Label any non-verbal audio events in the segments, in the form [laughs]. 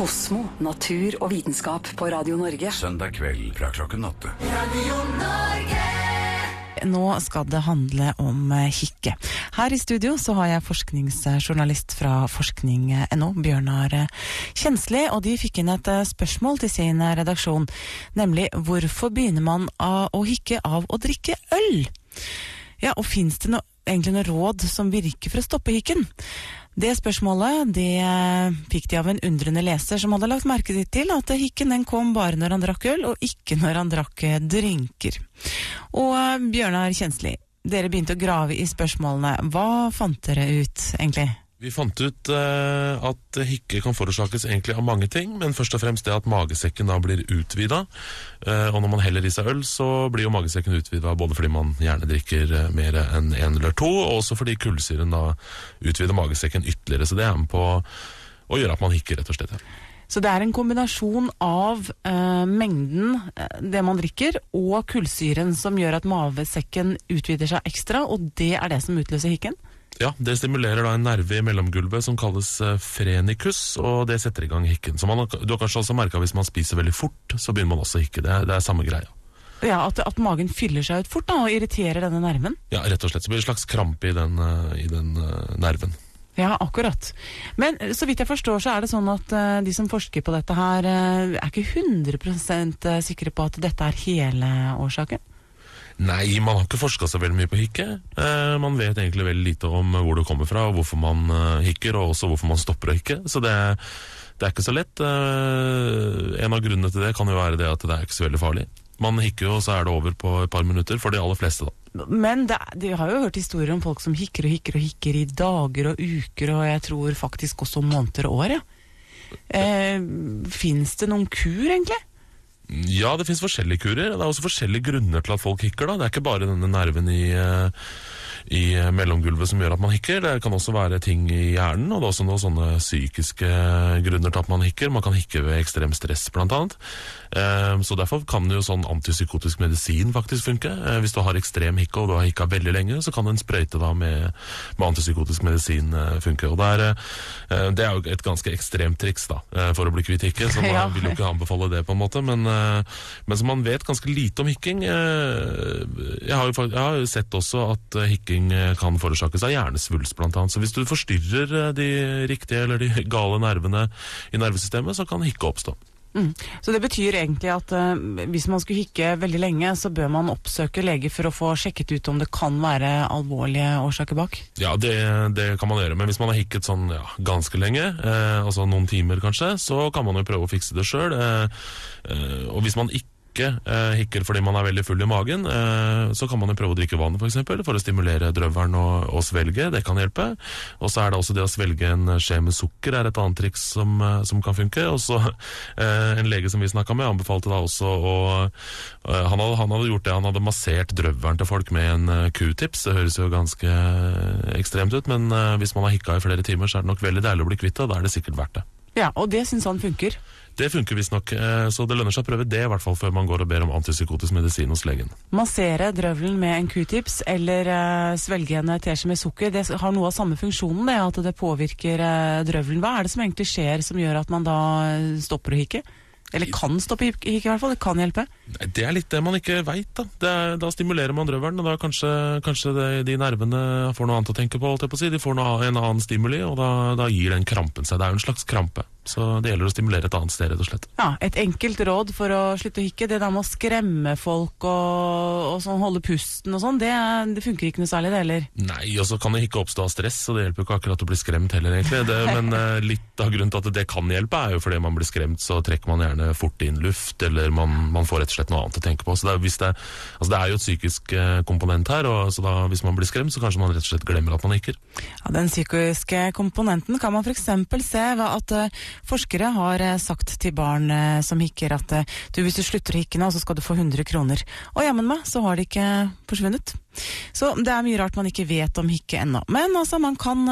Kosmo, natur og vitenskap på Radio Norge. Søndag kveld fra klokken åtte. Nå skal det handle om eh, hikke. Her i studio så har jeg forskningsjournalist fra forskning.no, Bjørnar eh, Kjensli, og de fikk inn et eh, spørsmål til sin redaksjon, nemlig hvorfor begynner man å hikke av å drikke øl? Ja, og fins det noe egentlig noe råd som virker for å stoppe hikken? Det spørsmålet det eh, fikk de av en undrende leser som hadde lagt merke til at hikken den kom bare når han drakk øl, og ikke når han drakk eh, drinker. Og eh, Bjørnar Kjensli, dere begynte å grave i spørsmålene. Hva fant dere ut, egentlig? Vi fant ut eh, at hikke kan forårsakes egentlig av mange ting, men først og fremst det at magesekken da blir utvida. Eh, og når man heller i seg øl, så blir jo magesekken utvida både fordi man gjerne drikker eh, mer enn én en eller to, og også fordi kullsyren da utvider magesekken ytterligere. Så det er med på å gjøre at man hikker, rett og slett. Ja. Så det er en kombinasjon av eh, mengden eh, det man drikker, og kullsyren som gjør at magesekken utvider seg ekstra, og det er det som utløser hikken? Ja, Det stimulerer da en nerve i mellomgulvet som kalles frenikus, frenicus, og det setter i gang hikken. Så man, Du har kanskje også merka hvis man spiser veldig fort, så begynner man også å hikke. Det det er samme greia. Ja, at, at magen fyller seg ut fort da, og irriterer denne nerven? Ja, rett og slett. Så blir det en slags krampe i den, eh, i den eh, nerven. Ja, akkurat. Men eh, så vidt jeg forstår, så er det sånn at uh, de som forsker på dette her, uh, er ikke 100% sikre på at dette er hele årsaken? Nei, man har ikke forska så veldig mye på hikke. Eh, man vet egentlig veldig lite om hvor det kommer fra, og hvorfor man eh, hikker, og også hvorfor man stopper å hikke. Så det, det er ikke så lett. Eh, en av grunnene til det kan jo være det at det er ikke så veldig farlig. Man hikker jo, og så er det over på et par minutter, for de aller fleste, da. Men det, de har jo hørt historier om folk som hikker og hikker og hikker i dager og uker, og jeg tror faktisk også måneder og år. Ja. Eh, Fins det noen kur, egentlig? Ja, det finnes forskjellige kurer. Det er også forskjellige grunner til at folk hikker. da. Det er ikke bare denne nerven i, eh, i mellomgulvet som gjør at man hikker. Det kan også være ting i hjernen, og det er også noen sånne psykiske grunner til at man hikker. Man kan hikke ved ekstrem stress, blant annet. Eh, Så derfor kan jo sånn antipsykotisk medisin faktisk funke. Eh, Hvis du har ekstrem hikke og du har hikka veldig lenge, så kan en sprøyte da med, med antipsykotisk medisin eh, funke. Og det er, eh, det er jo et ganske ekstremt triks da, eh, for å bli kvitt hikke, så [laughs] man vil jo ikke anbefale det på en måte, men, eh, men så man vet ganske lite om hikking. Eh, Jeg har jo, jeg har jo sett også at eh, hikking eh, kan forårsakes av hjernesvulst annet. Så hvis du forstyrrer eh, de riktige eller de [laughs] gale nervene i nervesystemet, så kan hikke oppstå. Mm. Så det betyr egentlig at uh, hvis man skulle hikke veldig lenge, så bør man oppsøke lege for å få sjekket ut om det kan være alvorlige årsaker bak? Ja, det, det kan man gjøre, men hvis man har hikket sånn ja, ganske lenge, eh, altså noen timer kanskje, så kan man jo prøve å fikse det sjøl. Eh, eh, og hvis man ikke eh, hikker fordi man er veldig full i magen, eh, så kan man jo prøve å drikke vann for, eksempel, for å stimulere drøvelen og, og svelge. Det kan hjelpe. Og så er det også det å svelge en skje med sukker er et annet triks som, eh, som kan funke. Og så En lege som vi snakka med, anbefalte da også å han, hadde, han hadde gjort det, han hadde massert drøvelen til folk med en q-tips. Det høres jo ganske ekstremt ut, men hvis man har hikka i flere timer, så er det nok veldig deilig å bli kvitt det. Da er det sikkert verdt det. Ja, og det syns han funker. Det funker visstnok, eh, så det lønner seg å prøve det, i hvert fall før man går og ber om antipsykotisk medisin hos legen. Massere drøvelen med en q-tips eller uh, svelge en teskje med sukker, det har noe av samme funksjonen, det, at det påvirker eh, drøvelen. Hva er det som egentlig skjer som gjør at man da eh, stopper å hikke? Eller kan stoppe hikk, i hvert fall. Det kan hjelpe. Nei, Det er litt det man ikke veit, da. Det er, da stimulerer man drøvelen, og da kanskje, kanskje det, de nervene får noe annet å tenke på, på å si. De får noe, en annen stimuli, og da, da gir den krampen seg. Det er jo en slags krampe. Så det gjelder å stimulere et annet sted, rett og slett. Ja, Et enkelt råd for å slutte å hikke, det der med å skremme folk og, og sånn holde pusten og sånn, det, det funker ikke noe særlig, det heller. Nei, og så kan det ikke oppstå av stress, og det hjelper jo ikke akkurat å bli skremt heller, egentlig. Det, men [laughs] eh, litt av grunnen til at det kan hjelpe, er jo fordi man blir skremt, så trekker man gjerne fort inn luft, eller man, man får rett og slett noe annet å tenke på. Så det er, hvis det, altså det er jo et psykisk eh, komponent her, og så da, hvis man blir skremt, så kanskje man rett og slett glemmer at man hikker. Ja, Den psykiske komponenten kan man f.eks. se ved at eh, forskere har eh, sagt til barn eh, som hikker at eh, du, hvis du slutter å hikke nå, så skal du få 100 kroner. Og jammen meg, så har de ikke forsvunnet. Så det er mye rart man ikke vet om hikke ennå. Men altså, man kan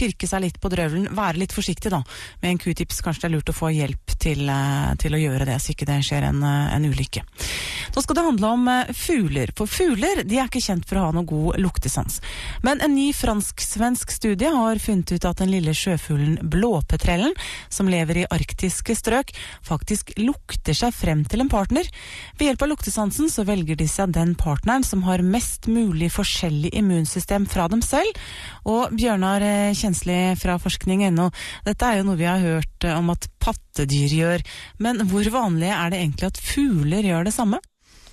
pirke seg litt på drøvelen, være litt forsiktig da. Med en q-tips kanskje det er lurt å få hjelp til, eh, til å gjøre det, så ikke det skjer en, eh, en ulykke. Nå skal det handle om eh, fugler, for fugler de er ikke kjent for å ha noe god luktesans. Men en ny fransk-svensk studie har funnet ut at den lille sjøfuglen blåpetrellen, som lever i arktiske strøk, faktisk lukter seg frem til en partner. Ved hjelp av luktesansen så velger de seg den partneren som har mest mulig forskjellig immunsystem fra dem selv. Og Bjørnar eh, Kjensli fra forskning.no, dette er jo noe vi har hørt eh, om at pattedyr gjør, men hvor vanlig er det egentlig at fugler gjør det samme?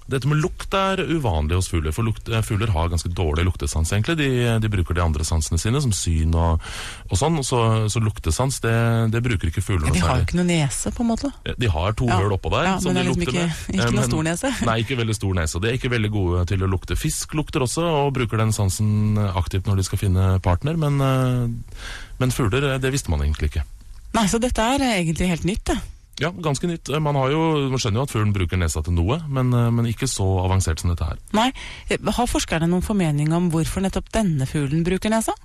Dette med lukt er uvanlig hos fugler, for lukt, eh, fugler har ganske dårlig luktesans. egentlig. De, de bruker de andre sansene sine, som syn og, og sånn. Så, så luktesans, det, det, bruker ikke fugler noe særlig. De har jo ikke noe nese, på en måte? De har to ja. høl oppå der. Ja, som men det er liksom ikke, ikke, noe stor nese? [laughs] Nei, ikke veldig stor nese. De er ikke veldig gode til å lukte. Fisk lukter også, og bruker den sansen aktivt når de skal finne partner, men, eh, men fugler, det visste man egentlig ikke. Nei, så dette er egentlig helt nytt, det? Ja, ganske nytt. Man, jo, man, skjønner jo at fuglen bruker nesa til noe, men, eh, men, ikke så avansert som dette her. Nei, Har forskerne noen formening om hvorfor nettopp denne fuglen bruker nesa?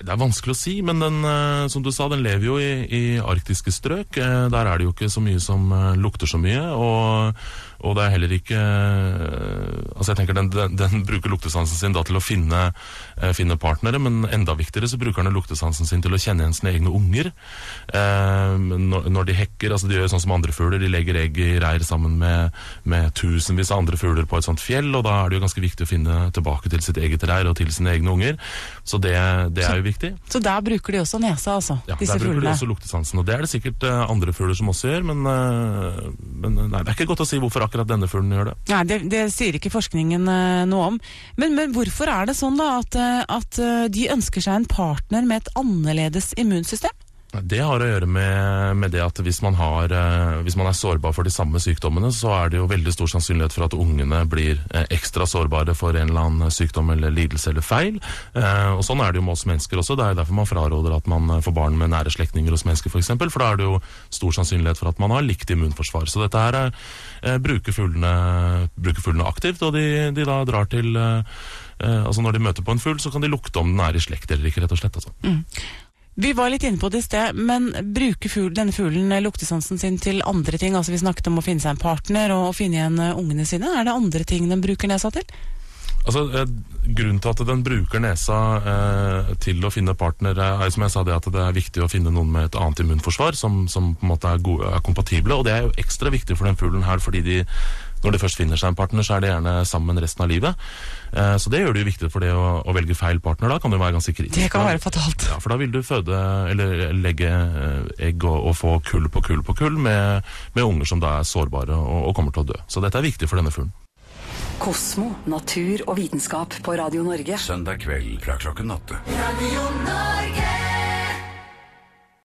Det er vanskelig å si, men den, eh, som du sa, den lever jo i, i arktiske strøk. Eh, der er det jo ikke så mye som lukter så mye. og og det er heller ikke eh, Altså jeg tenker Den, den, den bruker luktesansen sin da til å finne, eh, finne, partnere, men enda viktigere så bruker den luktesansen sin til å kjenne igjen sine egne unger. Eh, når, de hekker, altså de gjør sånn som andre fugler, de legger egg i reir sammen med, med, tusenvis av andre fugler på et sånt fjell, og da er det jo ganske viktig å finne tilbake til sitt eget reir og til sine egne unger. Så det, det er jo viktig. Så der bruker de også nesa, altså? Ja, disse der bruker fuglene. de også luktesansen. Og det er det sikkert eh, andre fugler som også gjør, men, men nei, det er ikke godt å si hvorfor akkurat denne fuglen gjør det. Nei, det, det sier ikke forskningen noe om. Men, men, hvorfor er det sånn da at, at de ønsker seg en partner med et annerledes immunsystem? Det har å gjøre med, med det at hvis man, har, eh, hvis man, er sårbar for de samme sykdommene, så er det jo veldig stor sannsynlighet for at ungene blir eh, ekstra sårbare for en eller annen sykdom eller lidelse eller feil. Eh, og Sånn er det jo med oss mennesker også. Det er derfor man fraråder at man får barn med nære slektninger hos mennesker f.eks. For, for da er det jo stor sannsynlighet for at man har likt immunforsvar. Så dette her bruker, fuglene, bruker fuglene aktivt, og de, de da drar til altså Når de møter på en fugl, så kan de lukte om den er i slekt eller ikke, rett og slett. Altså. Mm. Vi var litt inne på det i sted, men bruker fugl, denne fuglen luktesansen sin til andre ting? Altså Vi snakket om å finne seg en partner og finne igjen eh, ungene sine. Er det andre ting den bruker nesa til? Altså, eh, Grunnen til at den bruker nesa eh, til å finne partner, er som jeg sa det at det er viktig å finne noen med et annet immunforsvar som, som på en måte er, gode, er kompatible. Og det er jo ekstra viktig for den fuglen her, fordi de når de først finner seg en partner, så er de gjerne sammen resten av livet. Eh, så det gjør det jo viktig for det å, å, velge feil partner. Da kan det være ganske kritisk. Det kan være fatalt. Ja, For da vil du føde, eller legge eh, egg og, og få kull på kull på kull med, med unger som da er sårbare og, og, kommer til å dø. Så dette er viktig for denne fuglen. Kosmo, natur og vitenskap på Radio Norge. Søndag kveld fra klokken åtte. Radio Norge.